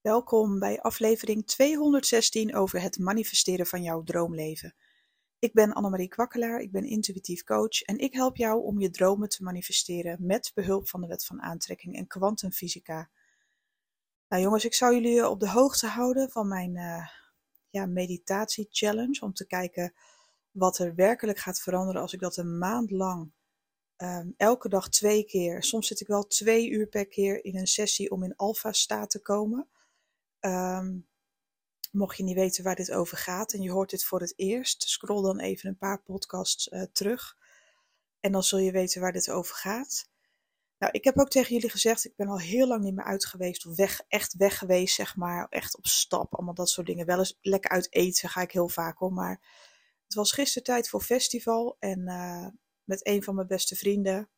Welkom bij aflevering 216 over het manifesteren van jouw droomleven. Ik ben Annemarie Kwakkelaar, ik ben intuïtief coach en ik help jou om je dromen te manifesteren met behulp van de wet van aantrekking en kwantumfysica. Nou jongens, ik zou jullie op de hoogte houden van mijn uh, ja, meditatie challenge om te kijken wat er werkelijk gaat veranderen als ik dat een maand lang um, elke dag twee keer, soms zit ik wel twee uur per keer in een sessie om in alfa staat te komen. Um, mocht je niet weten waar dit over gaat en je hoort dit voor het eerst, scroll dan even een paar podcasts uh, terug. En dan zul je weten waar dit over gaat. Nou, ik heb ook tegen jullie gezegd, ik ben al heel lang niet meer uit geweest, of weg, echt weg geweest, zeg maar. Echt op stap, allemaal dat soort dingen. Wel eens lekker uit eten ga ik heel vaak om, maar het was gisteren tijd voor festival en uh, met een van mijn beste vrienden.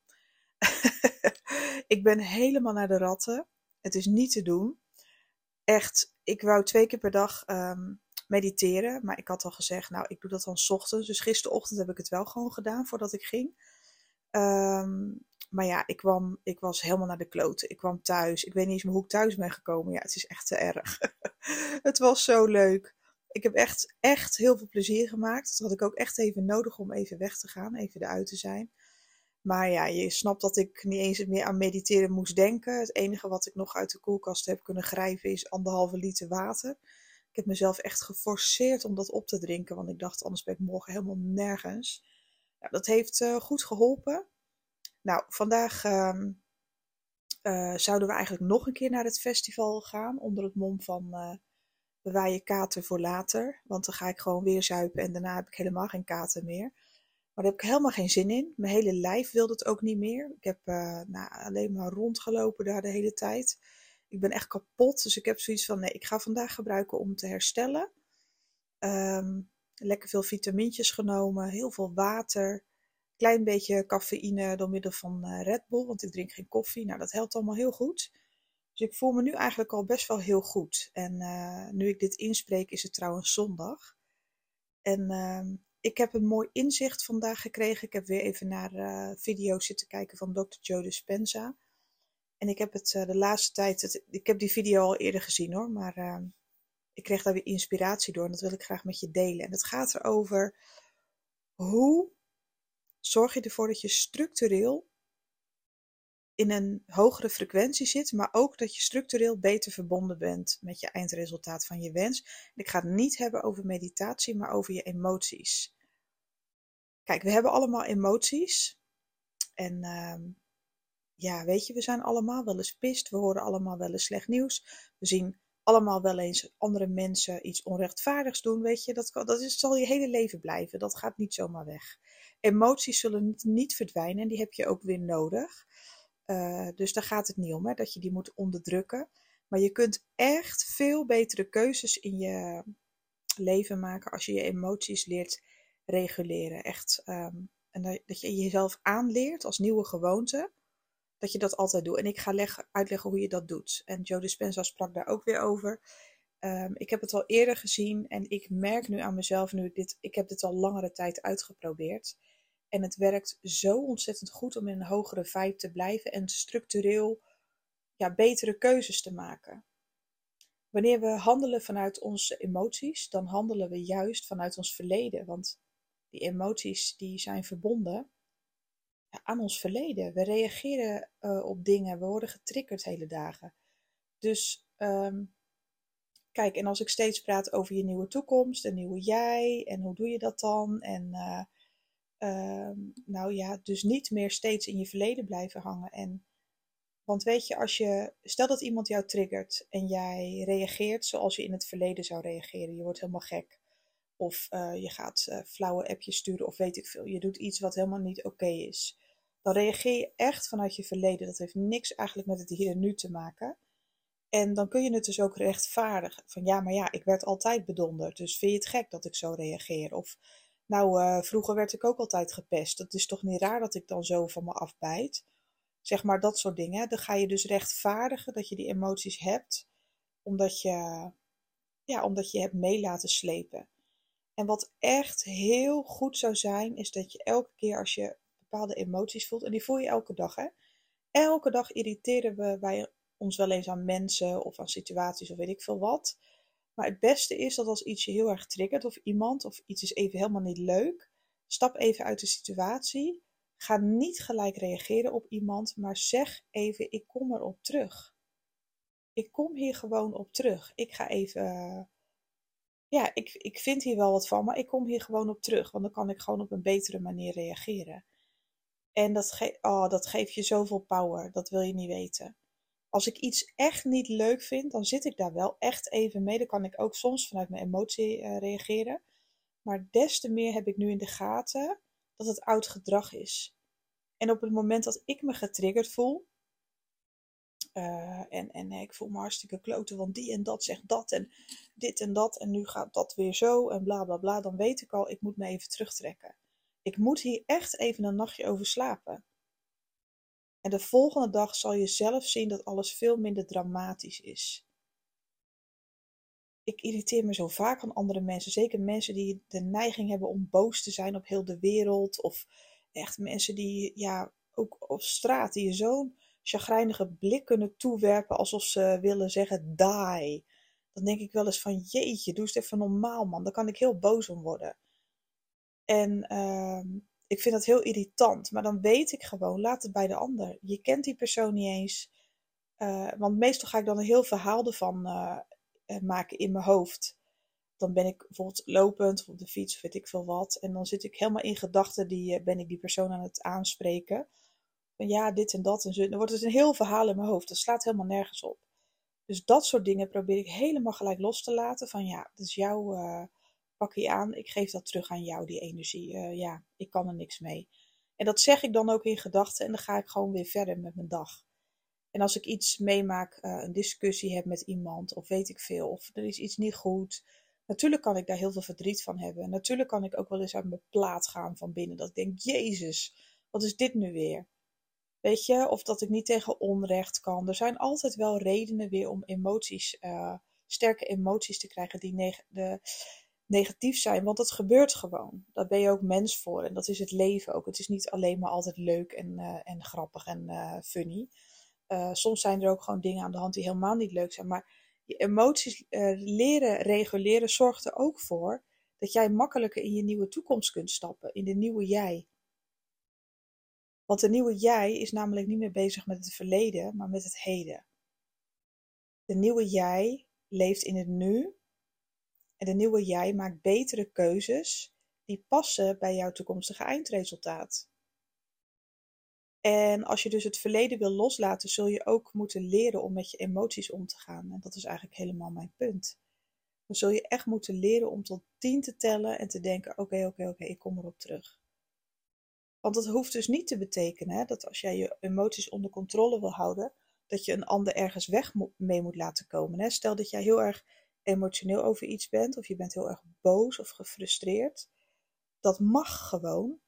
ik ben helemaal naar de ratten. Het is niet te doen echt, ik wou twee keer per dag um, mediteren. Maar ik had al gezegd, nou, ik doe dat dan s ochtends. Dus gisterochtend heb ik het wel gewoon gedaan voordat ik ging. Um, maar ja, ik, kwam, ik was helemaal naar de kloten. Ik kwam thuis. Ik weet niet eens hoe ik thuis ben gekomen. Ja, het is echt te erg. het was zo leuk. Ik heb echt, echt heel veel plezier gemaakt. Dat had ik ook echt even nodig om even weg te gaan. Even eruit te zijn. Maar ja, je snapt dat ik niet eens meer aan mediteren moest denken. Het enige wat ik nog uit de koelkast heb kunnen grijpen is anderhalve liter water. Ik heb mezelf echt geforceerd om dat op te drinken, want ik dacht anders ben ik morgen helemaal nergens. Dat heeft uh, goed geholpen. Nou, vandaag uh, uh, zouden we eigenlijk nog een keer naar het festival gaan onder het mom van uh, bewaar je kater voor later. Want dan ga ik gewoon weer zuipen en daarna heb ik helemaal geen kater meer. Maar daar heb ik helemaal geen zin in. Mijn hele lijf wilde het ook niet meer. Ik heb uh, nou, alleen maar rondgelopen daar de hele tijd. Ik ben echt kapot. Dus ik heb zoiets van: nee, ik ga vandaag gebruiken om te herstellen. Um, lekker veel vitamintjes genomen, heel veel water. Klein beetje cafeïne door middel van uh, Red Bull, want ik drink geen koffie. Nou, dat helpt allemaal heel goed. Dus ik voel me nu eigenlijk al best wel heel goed. En uh, nu ik dit inspreek, is het trouwens zondag. En uh, ik heb een mooi inzicht vandaag gekregen. Ik heb weer even naar uh, video's zitten kijken van Dr. Joe Dispenza. En ik heb het uh, de laatste tijd, ik heb die video al eerder gezien hoor, maar uh, ik kreeg daar weer inspiratie door en dat wil ik graag met je delen. En het gaat erover hoe zorg je ervoor dat je structureel in een hogere frequentie zit, maar ook dat je structureel beter verbonden bent met je eindresultaat van je wens. ik ga het niet hebben over meditatie, maar over je emoties. Kijk, we hebben allemaal emoties. En uh, ja, weet je, we zijn allemaal wel eens pist. We horen allemaal wel eens slecht nieuws. We zien allemaal wel eens andere mensen iets onrechtvaardigs doen. Weet je, dat, dat is, zal je hele leven blijven. Dat gaat niet zomaar weg. Emoties zullen niet verdwijnen en die heb je ook weer nodig. Uh, dus daar gaat het niet om, hè, dat je die moet onderdrukken. Maar je kunt echt veel betere keuzes in je leven maken als je je emoties leert reguleren. Echt, um, en dat je jezelf aanleert als nieuwe gewoonte, dat je dat altijd doet. En ik ga leggen, uitleggen hoe je dat doet. En Joe Dispenza sprak daar ook weer over. Um, ik heb het al eerder gezien en ik merk nu aan mezelf, nu dit, ik heb dit al langere tijd uitgeprobeerd. En het werkt zo ontzettend goed om in een hogere vibe te blijven en structureel ja, betere keuzes te maken. Wanneer we handelen vanuit onze emoties, dan handelen we juist vanuit ons verleden. Want die emoties die zijn verbonden aan ons verleden. We reageren uh, op dingen, we worden getriggerd hele dagen. Dus um, kijk, en als ik steeds praat over je nieuwe toekomst, een nieuwe jij, en hoe doe je dat dan? En uh, nou ja, dus niet meer steeds in je verleden blijven hangen. En, want weet je, als je, stel dat iemand jou triggert en jij reageert zoals je in het verleden zou reageren, je wordt helemaal gek. Of uh, je gaat uh, flauwe appjes sturen of weet ik veel. Je doet iets wat helemaal niet oké is. Dan reageer je echt vanuit je verleden. Dat heeft niks eigenlijk met het hier en nu te maken. En dan kun je het dus ook rechtvaardigen. Van ja, maar ja, ik werd altijd bedonderd. Dus vind je het gek dat ik zo reageer? Of nou, uh, vroeger werd ik ook altijd gepest. Het is toch niet raar dat ik dan zo van me afbijt? Zeg maar dat soort dingen. Dan ga je dus rechtvaardigen dat je die emoties hebt, omdat je, ja, omdat je hebt mee laten slepen. En wat echt heel goed zou zijn, is dat je elke keer als je bepaalde emoties voelt, en die voel je elke dag, hè? Elke dag irriteren we wij ons wel eens aan mensen of aan situaties of weet ik veel wat. Maar het beste is dat als iets je heel erg triggert of iemand of iets is even helemaal niet leuk, stap even uit de situatie. Ga niet gelijk reageren op iemand, maar zeg even: ik kom erop terug. Ik kom hier gewoon op terug. Ik ga even. ja, ik, ik vind hier wel wat van, maar ik kom hier gewoon op terug. Want dan kan ik gewoon op een betere manier reageren. En dat, ge oh, dat geeft je zoveel power. Dat wil je niet weten. Als ik iets echt niet leuk vind, dan zit ik daar wel echt even mee. Dan kan ik ook soms vanuit mijn emotie uh, reageren. Maar des te meer heb ik nu in de gaten dat het oud gedrag is. En op het moment dat ik me getriggerd voel, uh, en, en ik voel me hartstikke kloten, want die en dat zegt dat en dit en dat en nu gaat dat weer zo en bla bla bla, dan weet ik al, ik moet me even terugtrekken. Ik moet hier echt even een nachtje over slapen. En de volgende dag zal je zelf zien dat alles veel minder dramatisch is. Ik irriteer me zo vaak aan andere mensen, zeker mensen die de neiging hebben om boos te zijn op heel de wereld, of echt mensen die, ja, ook op straat, die je zo'n chagrijnige blik kunnen toewerpen alsof ze willen zeggen die. Dan denk ik wel eens van jeetje, doe eens even normaal man, daar kan ik heel boos om worden. En uh, ik vind dat heel irritant, maar dan weet ik gewoon, laat het bij de ander. Je kent die persoon niet eens. Uh, want meestal ga ik dan een heel verhaal ervan uh, maken in mijn hoofd. Dan ben ik bijvoorbeeld lopend of op de fiets weet ik veel wat. En dan zit ik helemaal in gedachten, die, ben ik die persoon aan het aanspreken. Van ja, dit en dat en zo. Dan wordt het een heel verhaal in mijn hoofd. Dat slaat helemaal nergens op. Dus dat soort dingen probeer ik helemaal gelijk los te laten. Van ja, dat is jouw pak je aan, ik geef dat terug aan jou, die energie. Uh, ja, ik kan er niks mee. En dat zeg ik dan ook in gedachten en dan ga ik gewoon weer verder met mijn dag. En als ik iets meemaak, uh, een discussie heb met iemand, of weet ik veel, of er is iets niet goed. Natuurlijk kan ik daar heel veel verdriet van hebben. Natuurlijk kan ik ook wel eens uit mijn plaat gaan van binnen. Dat ik denk, Jezus, wat is dit nu weer? Weet je, of dat ik niet tegen onrecht kan. Er zijn altijd wel redenen weer om emoties, uh, sterke emoties te krijgen die de, negatief zijn, want het gebeurt gewoon. Daar ben je ook mens voor en dat is het leven ook. Het is niet alleen maar altijd leuk en, uh, en grappig en uh, funny. Uh, soms zijn er ook gewoon dingen aan de hand die helemaal niet leuk zijn. Maar je emoties leren reguleren zorgt er ook voor dat jij makkelijker in je nieuwe toekomst kunt stappen, in de nieuwe jij. Want de nieuwe jij is namelijk niet meer bezig met het verleden, maar met het heden. De nieuwe jij leeft in het nu en de nieuwe jij maakt betere keuzes die passen bij jouw toekomstige eindresultaat. En als je dus het verleden wil loslaten, zul je ook moeten leren om met je emoties om te gaan. En dat is eigenlijk helemaal mijn punt. Dan zul je echt moeten leren om tot tien te tellen en te denken: oké, oké, oké, ik kom erop terug. Want dat hoeft dus niet te betekenen hè, dat als jij je emoties onder controle wil houden, dat je een ander ergens weg mee moet laten komen. Hè. Stel dat jij heel erg emotioneel over iets bent, of je bent heel erg boos of gefrustreerd. Dat mag gewoon.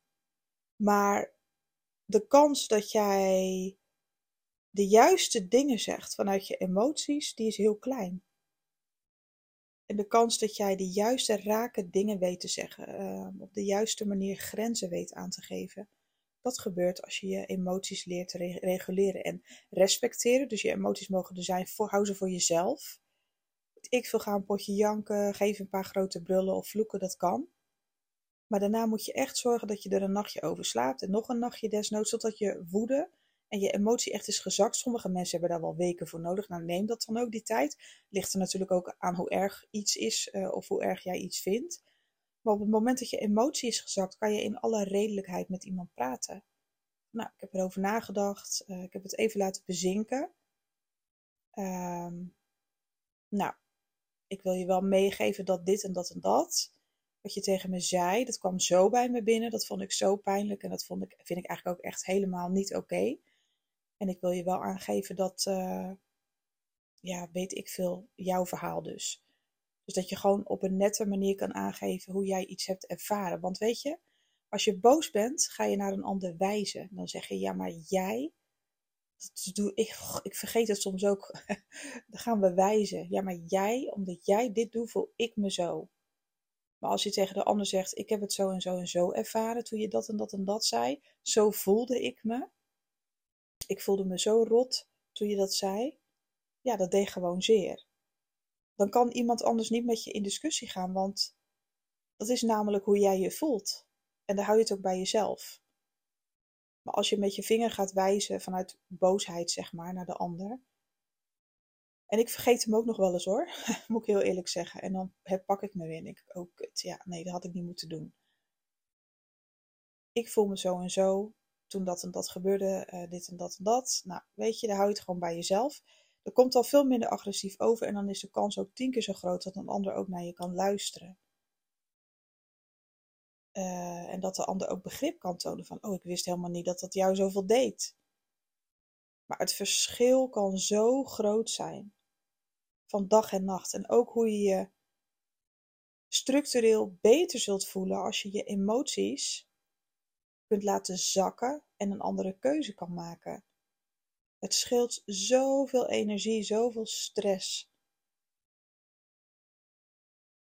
Maar de kans dat jij de juiste dingen zegt vanuit je emoties, die is heel klein. En de kans dat jij de juiste rake dingen weet te zeggen, uh, op de juiste manier grenzen weet aan te geven, dat gebeurt als je je emoties leert te reguleren en respecteren. Dus je emoties mogen er zijn, voor, hou ze voor jezelf ik veel, ga een potje janken, geef een paar grote brullen of vloeken, dat kan. Maar daarna moet je echt zorgen dat je er een nachtje over slaapt en nog een nachtje desnoods, zodat je woede en je emotie echt is gezakt. Sommige mensen hebben daar wel weken voor nodig. Nou, neem dat dan ook die tijd. Ligt er natuurlijk ook aan hoe erg iets is uh, of hoe erg jij iets vindt. Maar op het moment dat je emotie is gezakt, kan je in alle redelijkheid met iemand praten. Nou, ik heb erover nagedacht. Uh, ik heb het even laten bezinken. Um, nou, ik wil je wel meegeven dat dit en dat en dat. Wat je tegen me zei, dat kwam zo bij me binnen. Dat vond ik zo pijnlijk en dat vond ik, vind ik eigenlijk ook echt helemaal niet oké. En ik wil je wel aangeven dat, uh, ja, weet ik veel, jouw verhaal dus. Dus dat je gewoon op een nette manier kan aangeven hoe jij iets hebt ervaren. Want weet je, als je boos bent, ga je naar een ander wijzen. Dan zeg je, ja, maar jij ik, ik vergeet het soms ook. Dan gaan we wijzen. Ja, maar jij, omdat jij dit doet, voel ik me zo. Maar als je tegen de ander zegt, ik heb het zo en zo en zo ervaren toen je dat en dat en dat zei, zo voelde ik me. Ik voelde me zo rot toen je dat zei. ja, dat deed gewoon zeer. Dan kan iemand anders niet met je in discussie gaan, want dat is namelijk hoe jij je voelt. En dan hou je het ook bij jezelf. Maar als je met je vinger gaat wijzen vanuit boosheid, zeg maar, naar de ander. En ik vergeet hem ook nog wel eens hoor, moet ik heel eerlijk zeggen. En dan pak ik me weer en ik, oh ja, nee, dat had ik niet moeten doen. Ik voel me zo en zo, toen dat en dat gebeurde, uh, dit en dat en dat. Nou, weet je, dan hou je het gewoon bij jezelf. Er komt al veel minder agressief over en dan is de kans ook tien keer zo groot dat een ander ook naar je kan luisteren. Uh, en dat de ander ook begrip kan tonen van, oh, ik wist helemaal niet dat dat jou zoveel deed. Maar het verschil kan zo groot zijn van dag en nacht. En ook hoe je je structureel beter zult voelen als je je emoties kunt laten zakken en een andere keuze kan maken. Het scheelt zoveel energie, zoveel stress.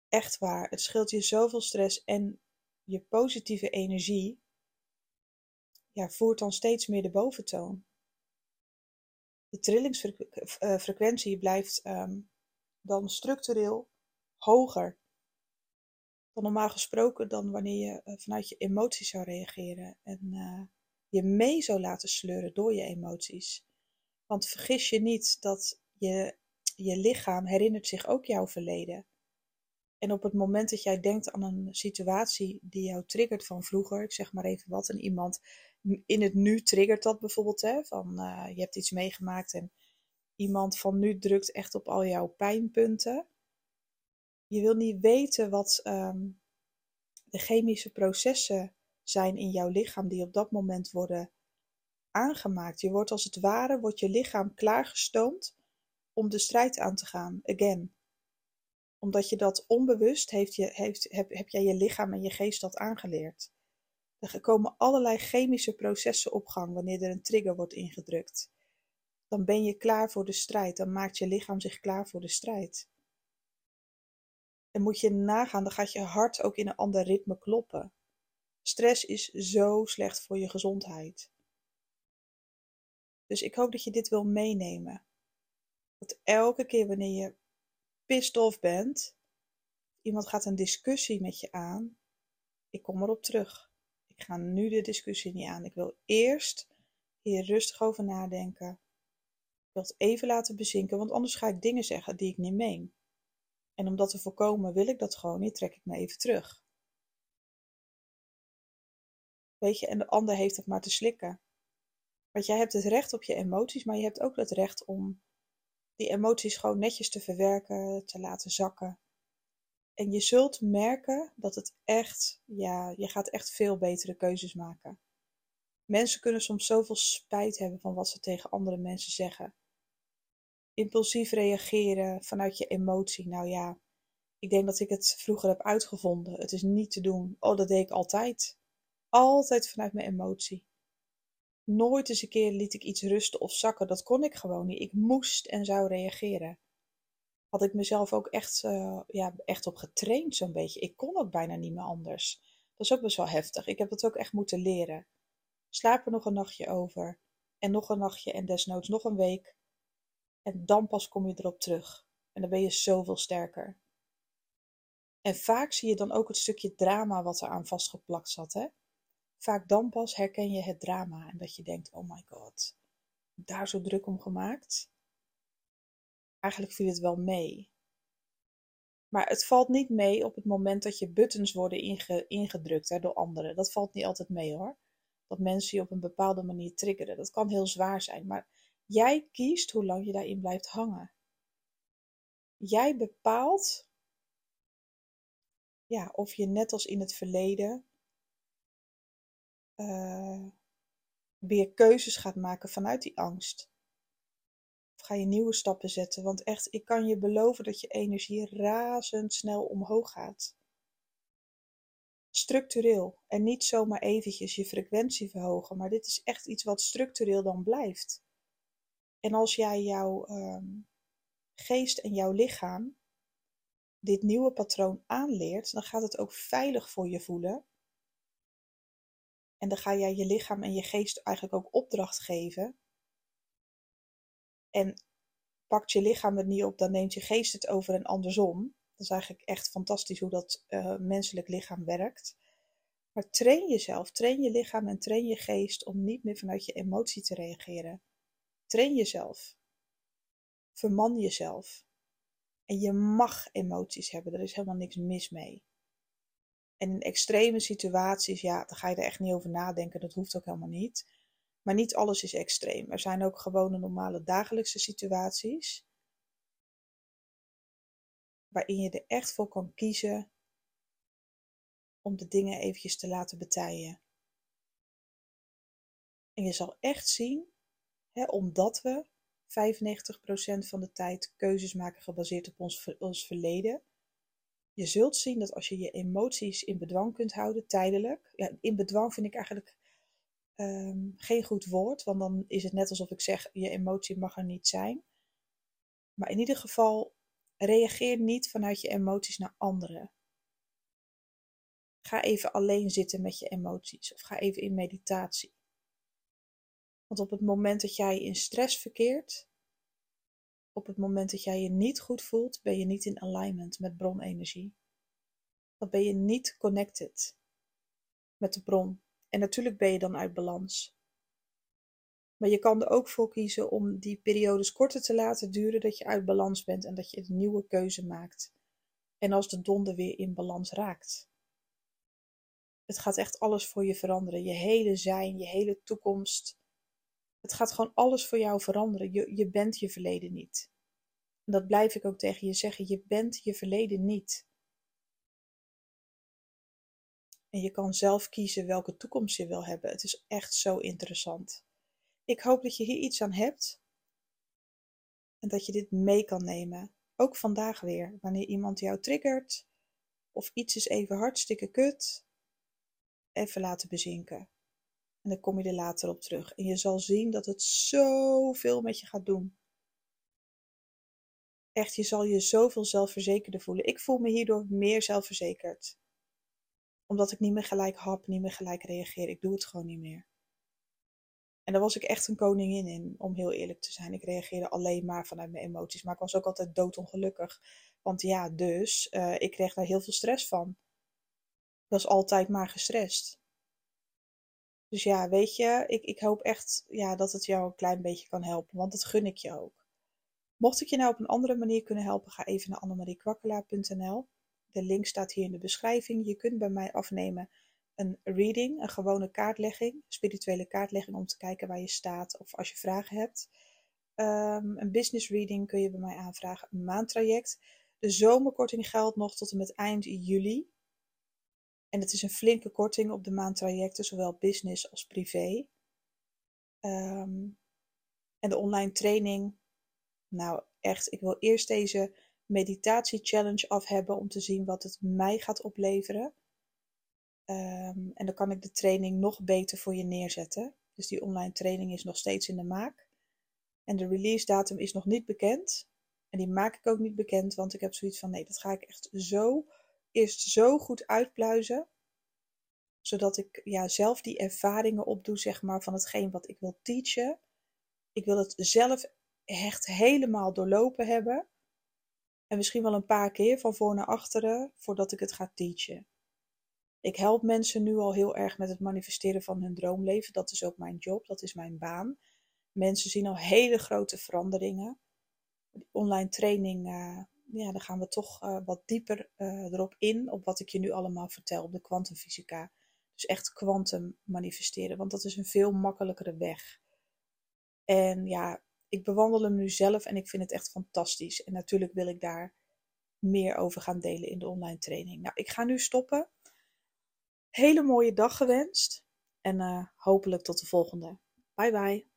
Echt waar, het scheelt je zoveel stress en je positieve energie ja, voert dan steeds meer de boventoon. De trillingsfrequentie blijft ehm, dan structureel hoger dan normaal gesproken dan wanneer je eh, vanuit je emoties zou reageren en uh, je mee zou laten sleuren door je emoties. Want vergis je niet dat je, je lichaam herinnert zich ook jouw verleden. En op het moment dat jij denkt aan een situatie die jou triggert van vroeger, ik zeg maar even wat, en iemand in het nu triggert dat bijvoorbeeld, hè, van uh, je hebt iets meegemaakt en iemand van nu drukt echt op al jouw pijnpunten. Je wil niet weten wat um, de chemische processen zijn in jouw lichaam die op dat moment worden aangemaakt. Je wordt als het ware, wordt je lichaam klaargestoomd om de strijd aan te gaan, again omdat je dat onbewust heeft, je, heb, heb jij je lichaam en je geest dat aangeleerd. Er komen allerlei chemische processen op gang wanneer er een trigger wordt ingedrukt. Dan ben je klaar voor de strijd, dan maakt je lichaam zich klaar voor de strijd. En moet je nagaan, dan gaat je hart ook in een ander ritme kloppen. Stress is zo slecht voor je gezondheid. Dus ik hoop dat je dit wil meenemen. Dat elke keer wanneer je pissed bent, iemand gaat een discussie met je aan, ik kom erop terug. Ik ga nu de discussie niet aan. Ik wil eerst hier rustig over nadenken. Ik wil het even laten bezinken, want anders ga ik dingen zeggen die ik niet meen. En om dat te voorkomen wil ik dat gewoon niet, trek ik me even terug. Weet je, en de ander heeft het maar te slikken. Want jij hebt het recht op je emoties, maar je hebt ook het recht om die emoties gewoon netjes te verwerken, te laten zakken. En je zult merken dat het echt, ja, je gaat echt veel betere keuzes maken. Mensen kunnen soms zoveel spijt hebben van wat ze tegen andere mensen zeggen. Impulsief reageren vanuit je emotie. Nou ja, ik denk dat ik het vroeger heb uitgevonden. Het is niet te doen. Oh, dat deed ik altijd. Altijd vanuit mijn emotie. Nooit eens een keer liet ik iets rusten of zakken. Dat kon ik gewoon niet. Ik moest en zou reageren. Had ik mezelf ook echt, uh, ja, echt op getraind, zo'n beetje. Ik kon ook bijna niet meer anders. Dat is ook best wel heftig. Ik heb dat ook echt moeten leren. Slaap er nog een nachtje over. En nog een nachtje en desnoods nog een week. En dan pas kom je erop terug. En dan ben je zoveel sterker. En vaak zie je dan ook het stukje drama wat er aan vastgeplakt zat. Hè? Vaak dan pas herken je het drama en dat je denkt: oh my god, daar zo druk om gemaakt. Eigenlijk viel het wel mee. Maar het valt niet mee op het moment dat je buttons worden ingedrukt hè, door anderen. Dat valt niet altijd mee hoor. Dat mensen je op een bepaalde manier triggeren. Dat kan heel zwaar zijn. Maar jij kiest hoe lang je daarin blijft hangen. Jij bepaalt ja, of je net als in het verleden uh, weer keuzes gaat maken vanuit die angst. Of ga je nieuwe stappen zetten? Want echt, ik kan je beloven dat je energie razendsnel omhoog gaat. Structureel. En niet zomaar eventjes je frequentie verhogen. Maar dit is echt iets wat structureel dan blijft. En als jij jouw um, geest en jouw lichaam dit nieuwe patroon aanleert, dan gaat het ook veilig voor je voelen en dan ga jij je lichaam en je geest eigenlijk ook opdracht geven. En pakt je lichaam het niet op, dan neemt je geest het over en andersom. Dat is eigenlijk echt fantastisch hoe dat uh, menselijk lichaam werkt. Maar train jezelf, train je lichaam en train je geest om niet meer vanuit je emotie te reageren. Train jezelf. Verman jezelf. En je mag emoties hebben, er is helemaal niks mis mee. En in extreme situaties, ja, dan ga je er echt niet over nadenken, dat hoeft ook helemaal niet. Maar niet alles is extreem. Er zijn ook gewone normale dagelijkse situaties. Waarin je er echt voor kan kiezen om de dingen eventjes te laten betijen. En je zal echt zien, hè, omdat we 95% van de tijd keuzes maken gebaseerd op ons, ons verleden. Je zult zien dat als je je emoties in bedwang kunt houden, tijdelijk. Ja, in bedwang vind ik eigenlijk um, geen goed woord, want dan is het net alsof ik zeg: je emotie mag er niet zijn. Maar in ieder geval, reageer niet vanuit je emoties naar anderen. Ga even alleen zitten met je emoties of ga even in meditatie. Want op het moment dat jij in stress verkeert, op het moment dat jij je niet goed voelt, ben je niet in alignment met bronenergie. Dan ben je niet connected met de bron. En natuurlijk ben je dan uit balans. Maar je kan er ook voor kiezen om die periodes korter te laten duren dat je uit balans bent en dat je een nieuwe keuze maakt. En als de donder weer in balans raakt. Het gaat echt alles voor je veranderen. Je hele zijn, je hele toekomst. Het gaat gewoon alles voor jou veranderen. Je, je bent je verleden niet. En dat blijf ik ook tegen je zeggen. Je bent je verleden niet. En je kan zelf kiezen welke toekomst je wil hebben. Het is echt zo interessant. Ik hoop dat je hier iets aan hebt. En dat je dit mee kan nemen. Ook vandaag weer. Wanneer iemand jou triggert. Of iets is even hartstikke kut. Even laten bezinken. En dan kom je er later op terug. En je zal zien dat het zoveel met je gaat doen. Echt, je zal je zoveel zelfverzekerder voelen. Ik voel me hierdoor meer zelfverzekerd omdat ik niet meer gelijk hap, niet meer gelijk reageer. Ik doe het gewoon niet meer. En daar was ik echt een koningin in, om heel eerlijk te zijn. Ik reageerde alleen maar vanuit mijn emoties. Maar ik was ook altijd doodongelukkig. Want ja, dus, uh, ik kreeg daar heel veel stress van. Ik was altijd maar gestrest. Dus ja, weet je, ik, ik hoop echt ja, dat het jou een klein beetje kan helpen. Want dat gun ik je ook. Mocht ik je nou op een andere manier kunnen helpen, ga even naar annemariekwakkelaar.nl. De link staat hier in de beschrijving. Je kunt bij mij afnemen een reading, een gewone kaartlegging, spirituele kaartlegging om te kijken waar je staat of als je vragen hebt. Um, een business reading kun je bij mij aanvragen, een maandtraject. De zomerkorting geldt nog tot en met eind juli. En het is een flinke korting op de maandtrajecten, zowel business als privé. Um, en de online training, nou echt, ik wil eerst deze meditatie challenge af hebben om te zien wat het mij gaat opleveren. Um, en dan kan ik de training nog beter voor je neerzetten. Dus die online training is nog steeds in de maak. En de release datum is nog niet bekend. En die maak ik ook niet bekend, want ik heb zoiets van nee, dat ga ik echt zo eerst zo goed uitpluizen. Zodat ik ja, zelf die ervaringen opdoe, zeg maar, van hetgeen wat ik wil teachen. Ik wil het zelf echt helemaal doorlopen hebben. En misschien wel een paar keer van voor naar achteren voordat ik het ga teachen. Ik help mensen nu al heel erg met het manifesteren van hun droomleven. Dat is ook mijn job, dat is mijn baan. Mensen zien al hele grote veranderingen. Die online training, uh, ja, dan gaan we toch uh, wat dieper uh, erop in, op wat ik je nu allemaal vertel, op de kwantumfysica. Dus echt kwantum manifesteren, want dat is een veel makkelijkere weg. En ja, ik bewandel hem nu zelf en ik vind het echt fantastisch. En natuurlijk wil ik daar meer over gaan delen in de online training. Nou, ik ga nu stoppen. Hele mooie dag gewenst en uh, hopelijk tot de volgende. Bye bye.